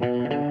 Mm-hmm.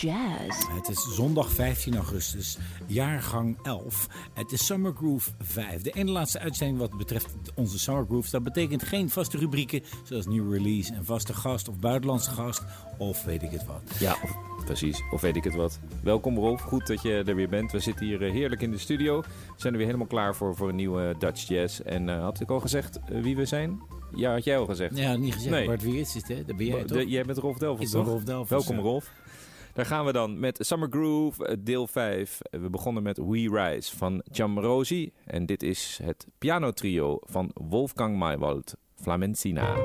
Jazz. Het is zondag 15 augustus, jaargang 11. Het is Summer Groove 5. De ene laatste uitzending wat betreft onze Summer Grooves. Dat betekent geen vaste rubrieken zoals nieuw release, en vaste gast of buitenlandse gast of weet ik het wat. Ja, of, precies. Of weet ik het wat. Welkom Rolf, goed dat je er weer bent. We zitten hier eh, heerlijk in de studio. We zijn er weer helemaal klaar voor, voor een nieuwe Dutch Jazz. En eh, had ik al gezegd eh, wie we zijn? Ja, had jij al gezegd. Ja, niet gezegd. Nee. Bart, wie is het? Hè? Dat ben jij De- toch? jij bent Rolf Delvers, Ik ben toch? Rolf Delvers, Welkom ja. Rolf. Daar gaan we dan met Summer Groove, eh, deel 5. Eh, We begonnen met We Rise van Jamrosi. En dit is het pianotrio van Wolfgang Maywald, Flamencina.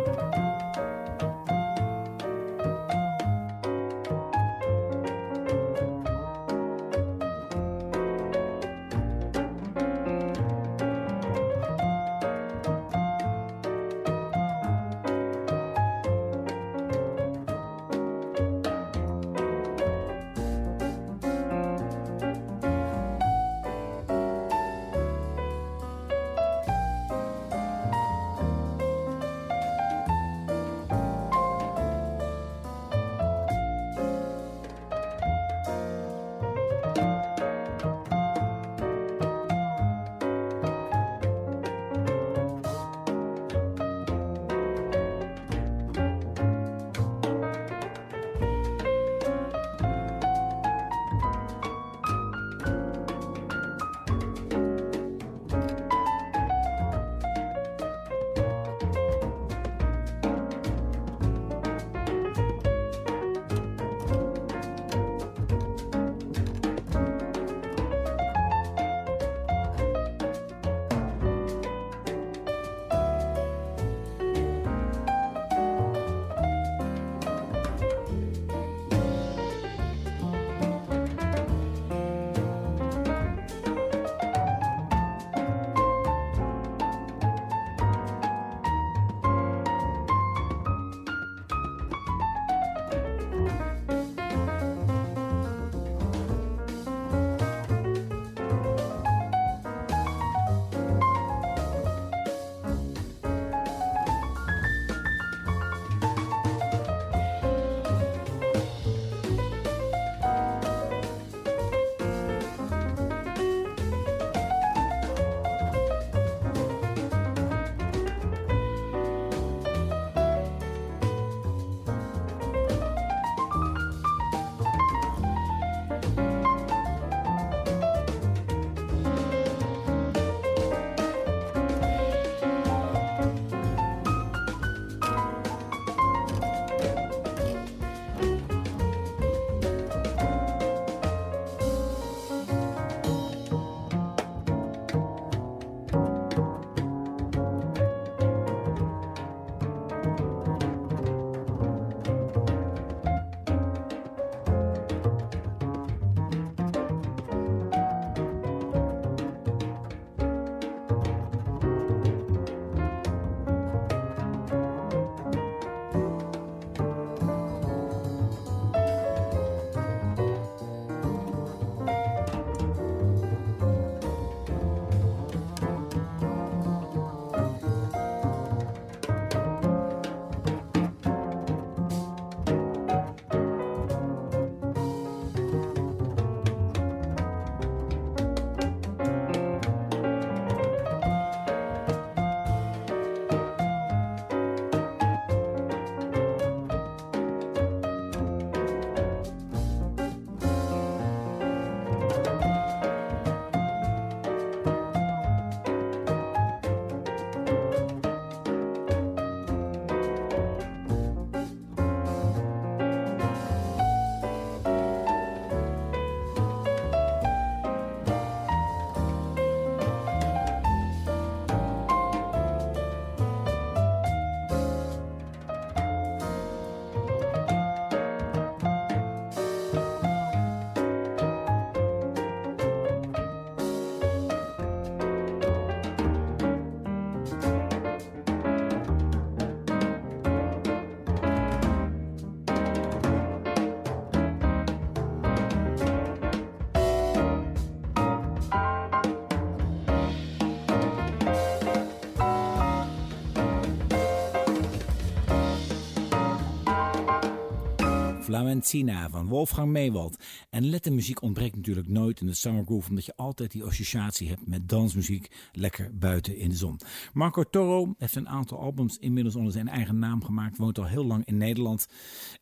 Flamencina van Wolfgang Meewald. En lette muziek ontbreekt natuurlijk nooit in de Summer Groove, omdat je altijd die associatie hebt met dansmuziek lekker buiten in de zon. Marco Toro heeft een aantal albums inmiddels onder zijn eigen naam gemaakt, woont al heel lang in Nederland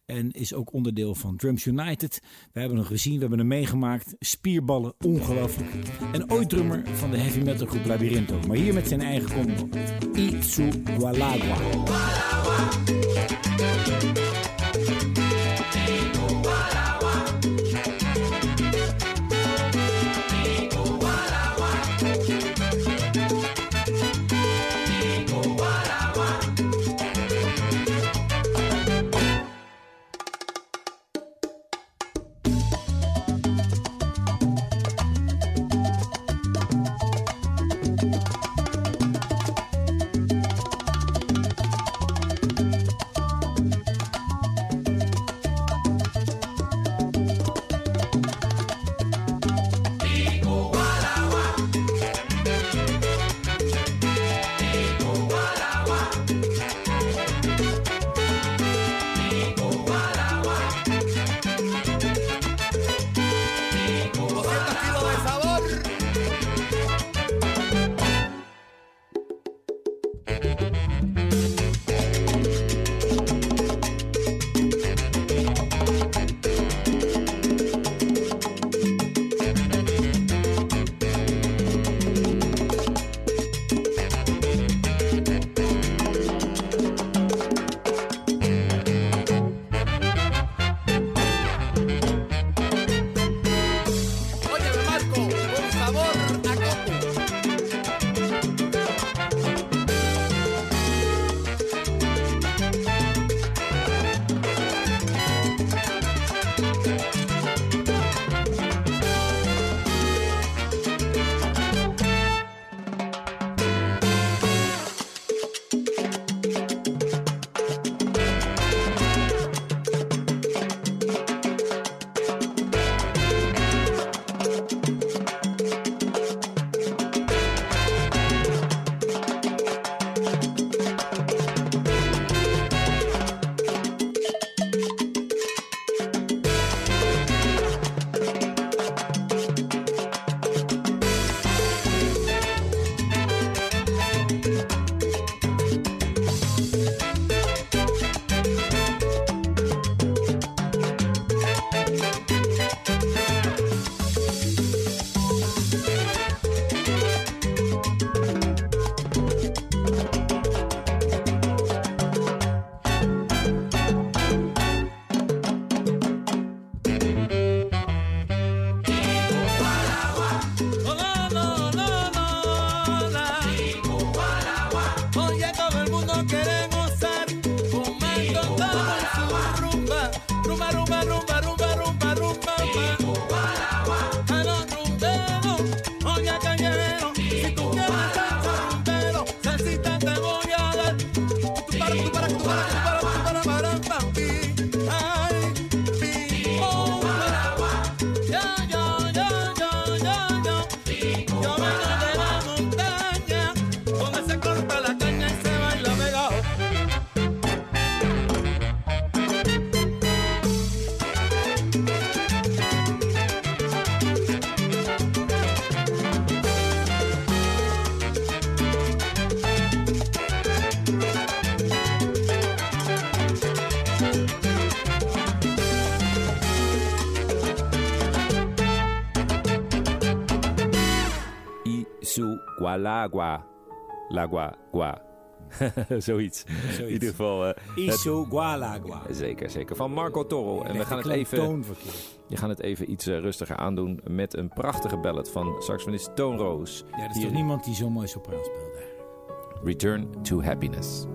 en is ook onderdeel van Drums United. We hebben hem gezien, we hebben hem meegemaakt. Spierballen, ongelooflijk. En ooit drummer van de heavy metal groep Labyrinto. Maar hier met zijn eigen combo. Itsugwalagwa. Óyeme, Isugualagua. Lagua, gua. Zoiets. In ieder geval. eh, het- Itsugwalagwa. zeker, zeker. Van Marco Toro. En we gaan het even, je gaan het even iets eh, rustiger aandoen met een prachtige ballad van saxofonist Toon Roos. Ja, er is Hier- toch niemand die zo mooi sopraan speelt. Return to Happiness.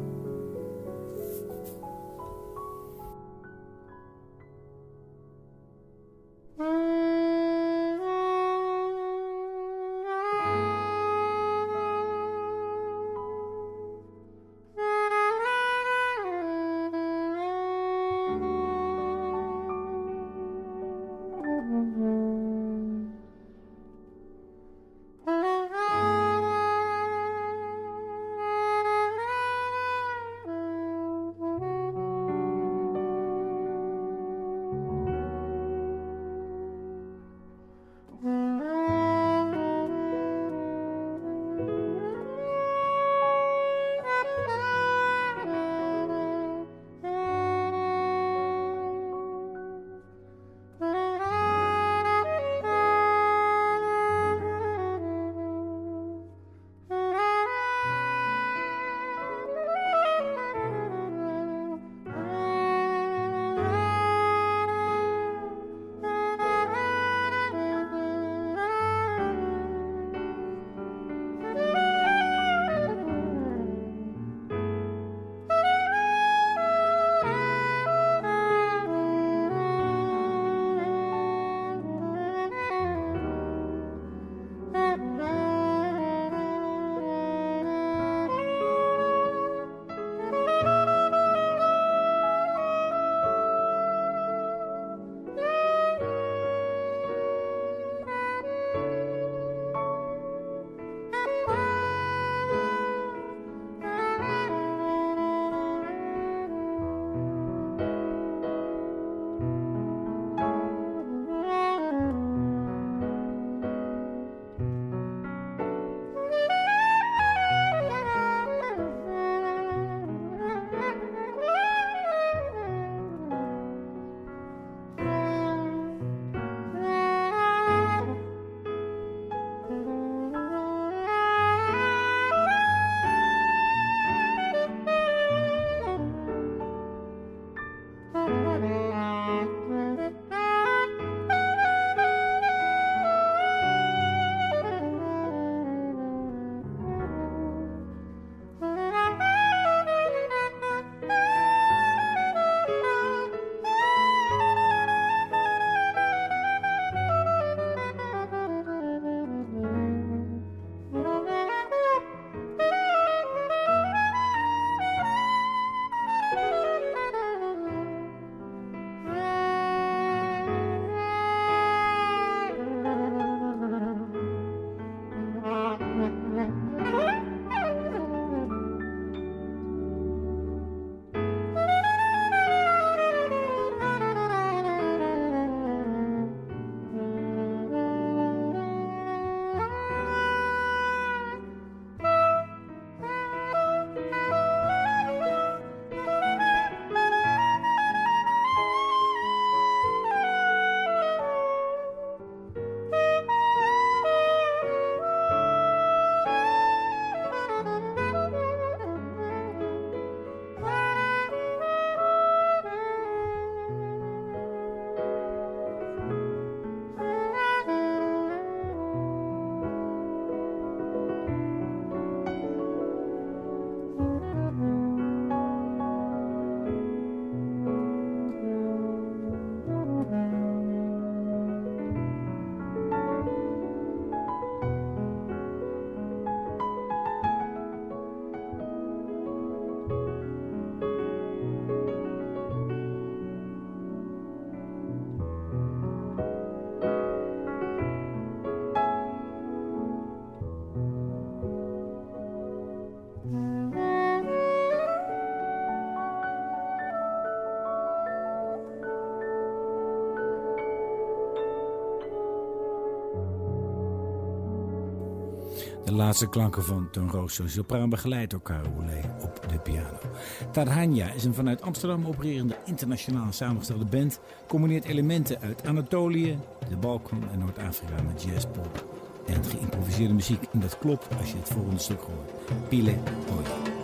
Laatste klanken van Ton Rosso sopraan begeleid door Caro Boulet op de piano. Tadhanya is een vanuit Amsterdam opererende internationaal samengestelde band. Combineert elementen uit Anatolië, de Balkan en Noord-Afrika met jazzpop en geïmproviseerde muziek. En dat klopt als je het volgende stuk hoort. Pile Oye.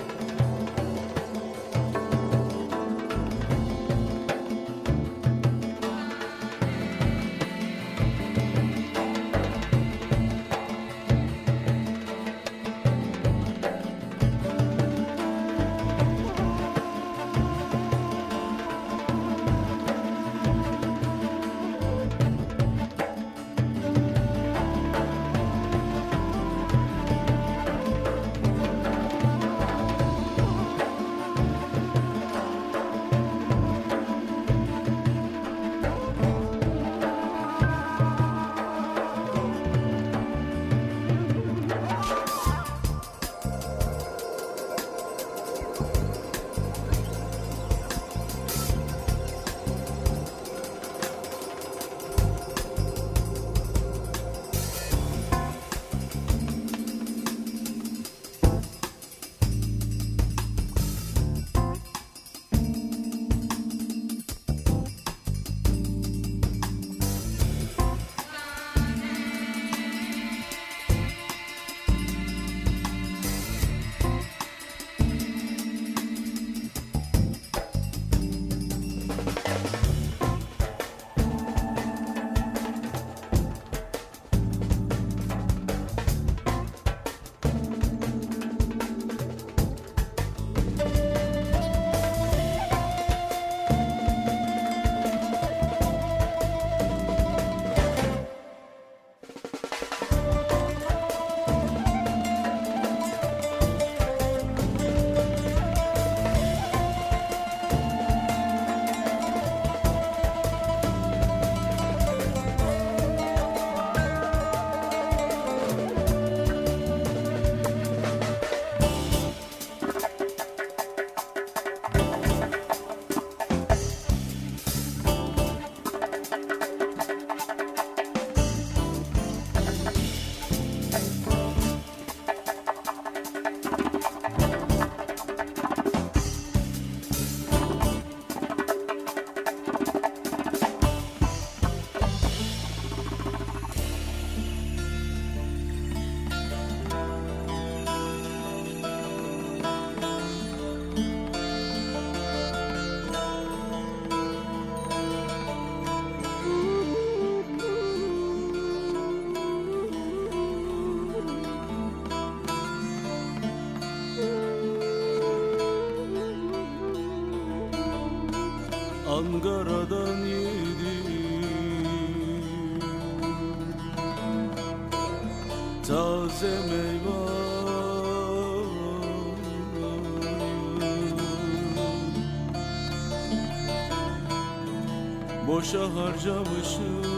Boşa harcamışım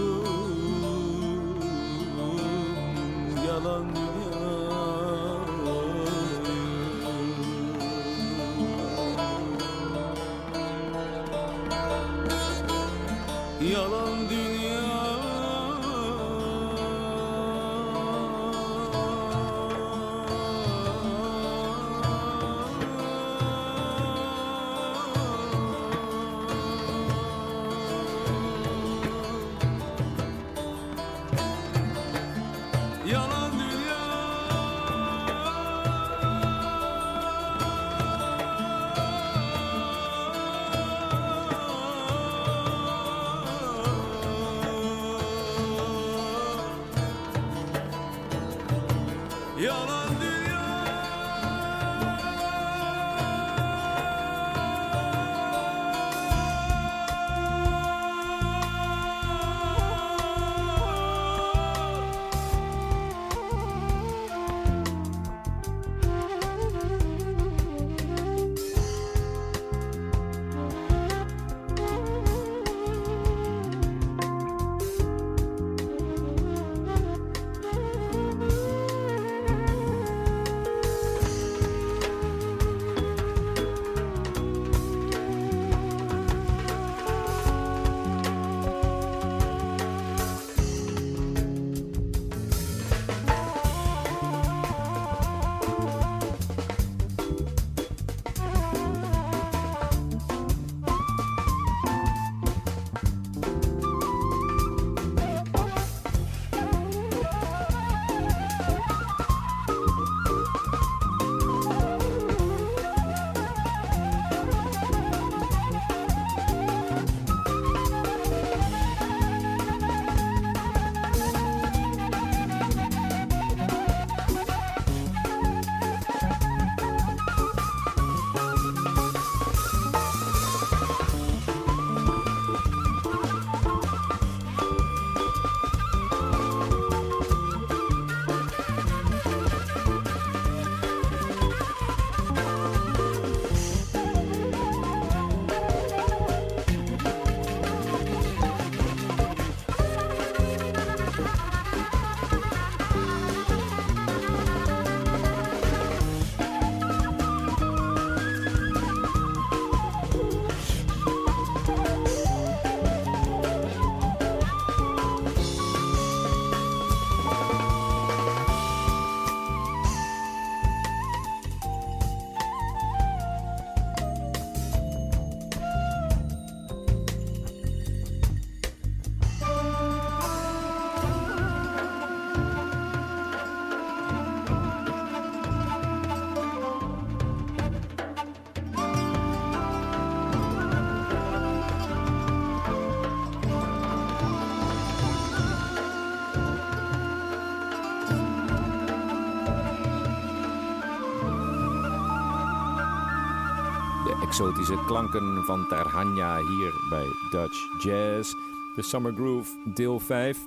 exotische klanken van Tarhanja hier bij Dutch Jazz. De Summer Groove, deel 5.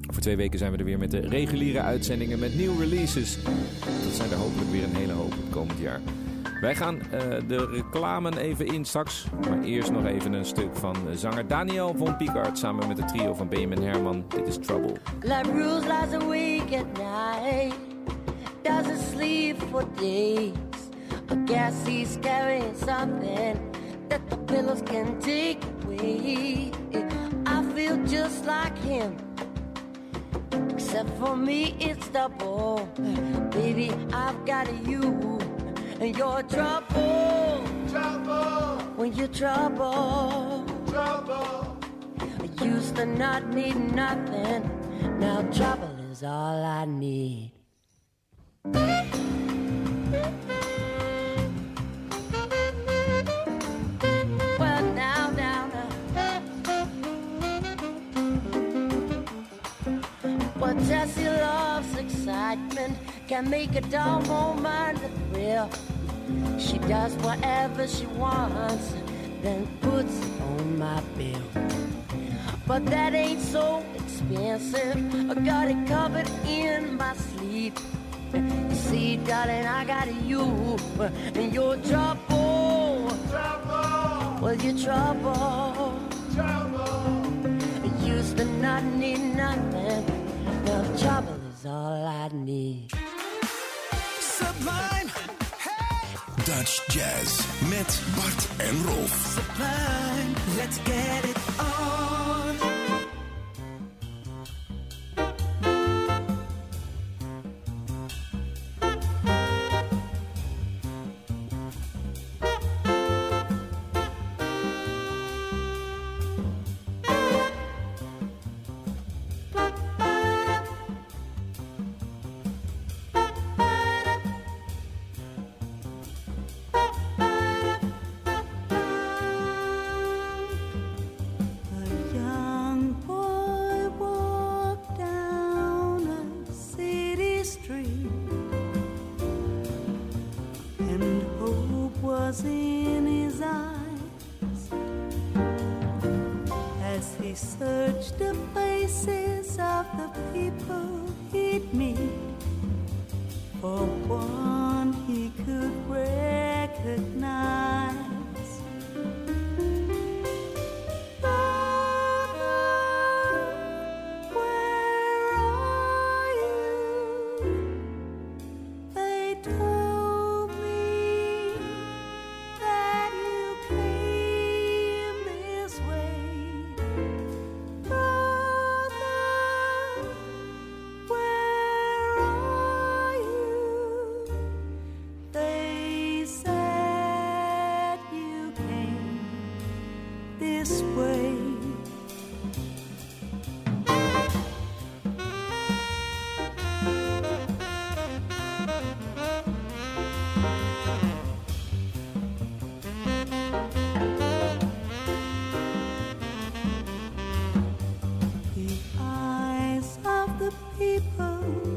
Voor twee weken zijn we er weer met de reguliere uitzendingen met nieuwe releases. Dat zijn er hopelijk weer een hele hoop het komend jaar. Wij gaan eh, de reclame even in straks. Maar eerst nog even een stuk van zanger Daniel von Piekart samen met het trio van Benjamin Herman. Dit is Trouble. Bruce lies awake at night, doesn't sleep for days. I guess he's carrying something that the pillows can take away. I feel just like him, except for me it's double. Baby, I've got a you, and you're trouble. Trouble. When you're trouble. Trouble. I used to not need nothing. Now trouble is all I need. Excitement, can make a dull moment a thrill. She does whatever she wants, then puts it on my bill. But that ain't so expensive. I got it covered in my sleep. You see, darling, I got you and your trouble. Trouble. Well, your trouble. Trouble. Used to not need nothing. Now is all I need. Sublime. Dutch Jazz met Bart en Rolf. Sublime, let's get it on. Oh.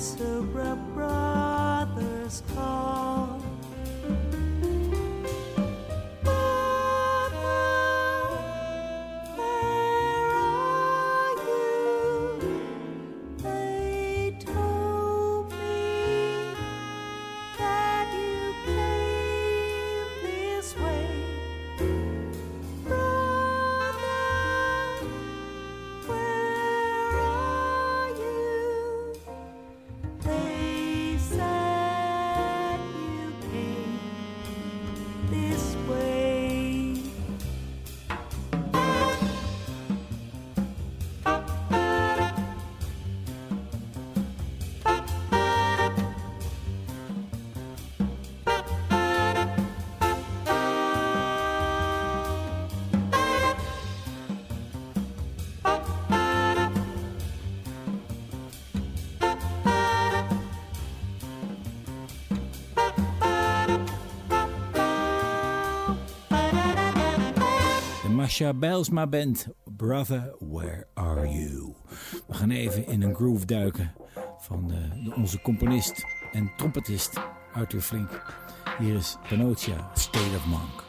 surprise. Sasha Bijlsma Band, Brother, Where Are You? We gaan even in een groove duiken van de, de- onze componist en trompetist Arthur Flink. Hier is Panotia, State of Monk.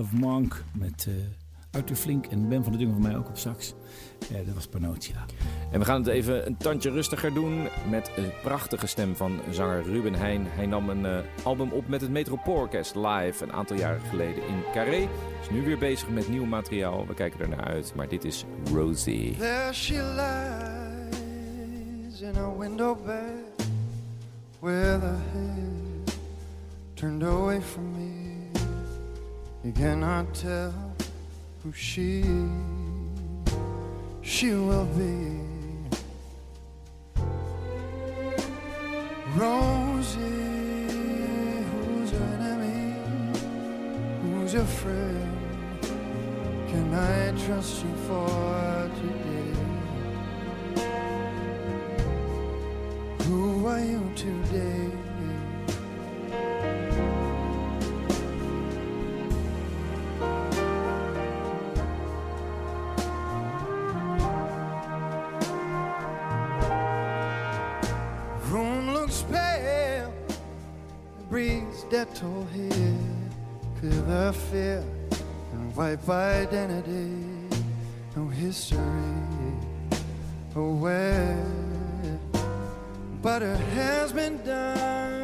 Of Monk met eh Arthur Flink en Ben van der Dungen van mij ook op sax. Eh, dat was Panotia. En we gaan het even een tandje rustiger doen met een prachtige stem van zanger Ruben Heijn. Hij nam een eh, album op met het Metropoolorkest live een aantal jaren geleden in Carré. Is nu weer bezig met nieuw materiaal. We kijken er naar uit, maar dit is Rosie. There she lies in a window bed cannot tell who she she will be. Rosie, who's your enemy? Who's your friend? Can I trust you for today? Who are you today? Breathes Dettol here, clear the fear and wipe identity, no history oh aware. But it has been done.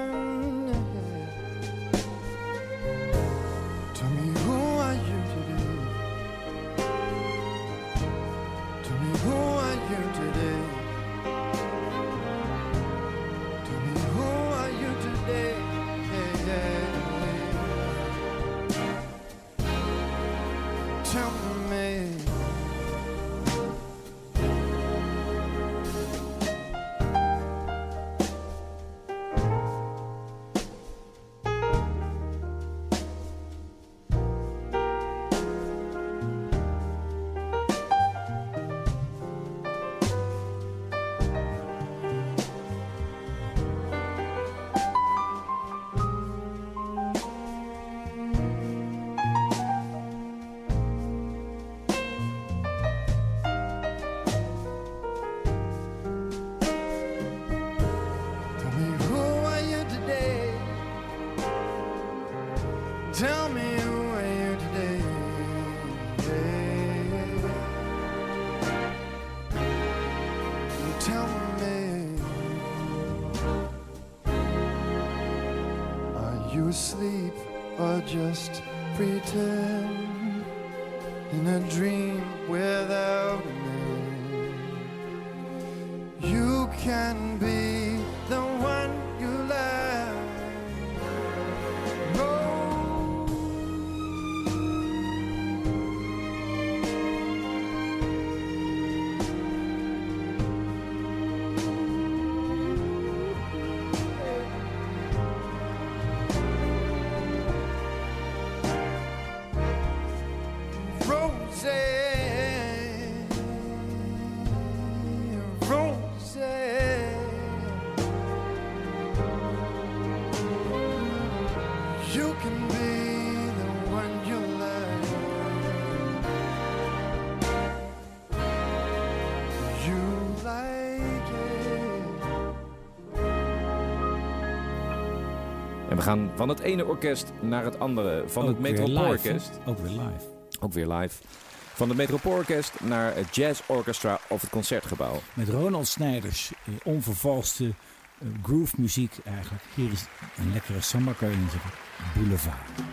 Gaan van het ene orkest naar het andere. Van Ook het Metropoolorkest. Ook weer live. Ook weer live. Van het Metropoolorkest naar het Jazz Orchestra of het Concertgebouw. Met Ronald Snijders, eh, onvervalste eh, groove muziek eigenlijk. Hier is een lekkere samba, zeggen. Boulevard.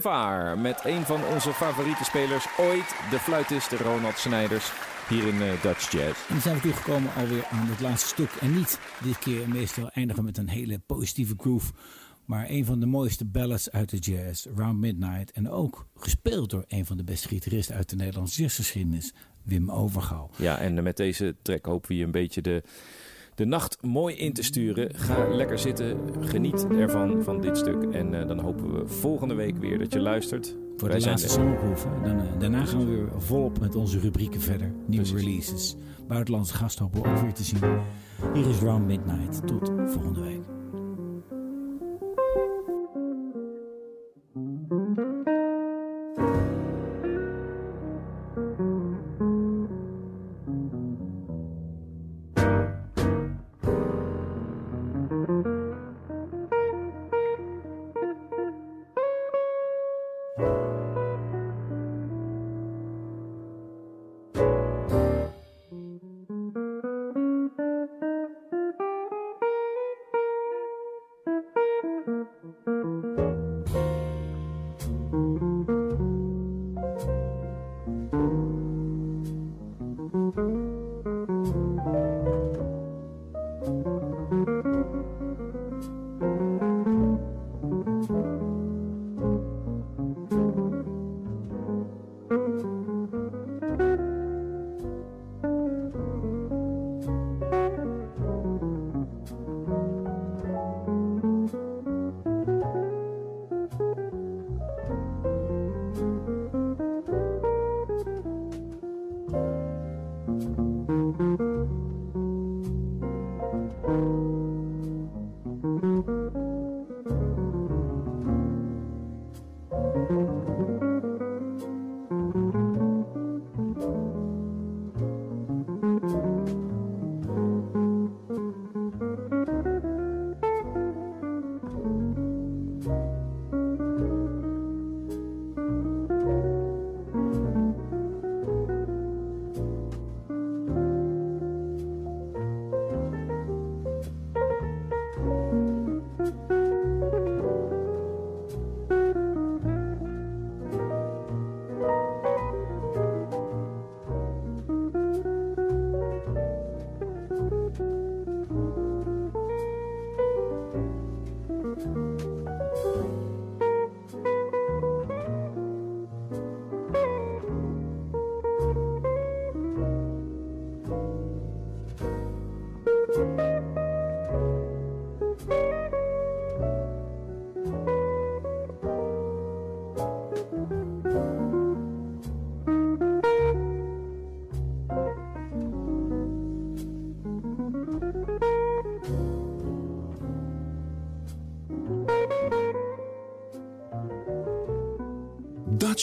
Boulevard. Met een van onze favoriete spelers ooit, de fluitist Ronald Snijders. Hier in eh, Dutch Jazz. En dan zijn we toegekomen alweer aan het laatste stuk. En niet dit keer meestal eindigen met een hele positieve groove. Maar een van de mooiste ballads uit de jazz, Round Midnight. En ook gespeeld door een van de beste gitaristen uit de Nederlandse jazzgeschiedenis, Wim Overgouw. Ja, en met deze track hopen we je een beetje de, de nacht mooi in te sturen. Ga lekker zitten, geniet ervan van dit stuk. En eh, dan hopen we volgende week weer dat je luistert. Voor Wij de zijn laatste er. hè. Dan, eh, daarna gaan we weer volop met onze rubrieken verder. Nieuwe Precies. releases. Buitenlandse gasten hopen we ook weer te zien. Hier is Round Midnight. Tot volgende week.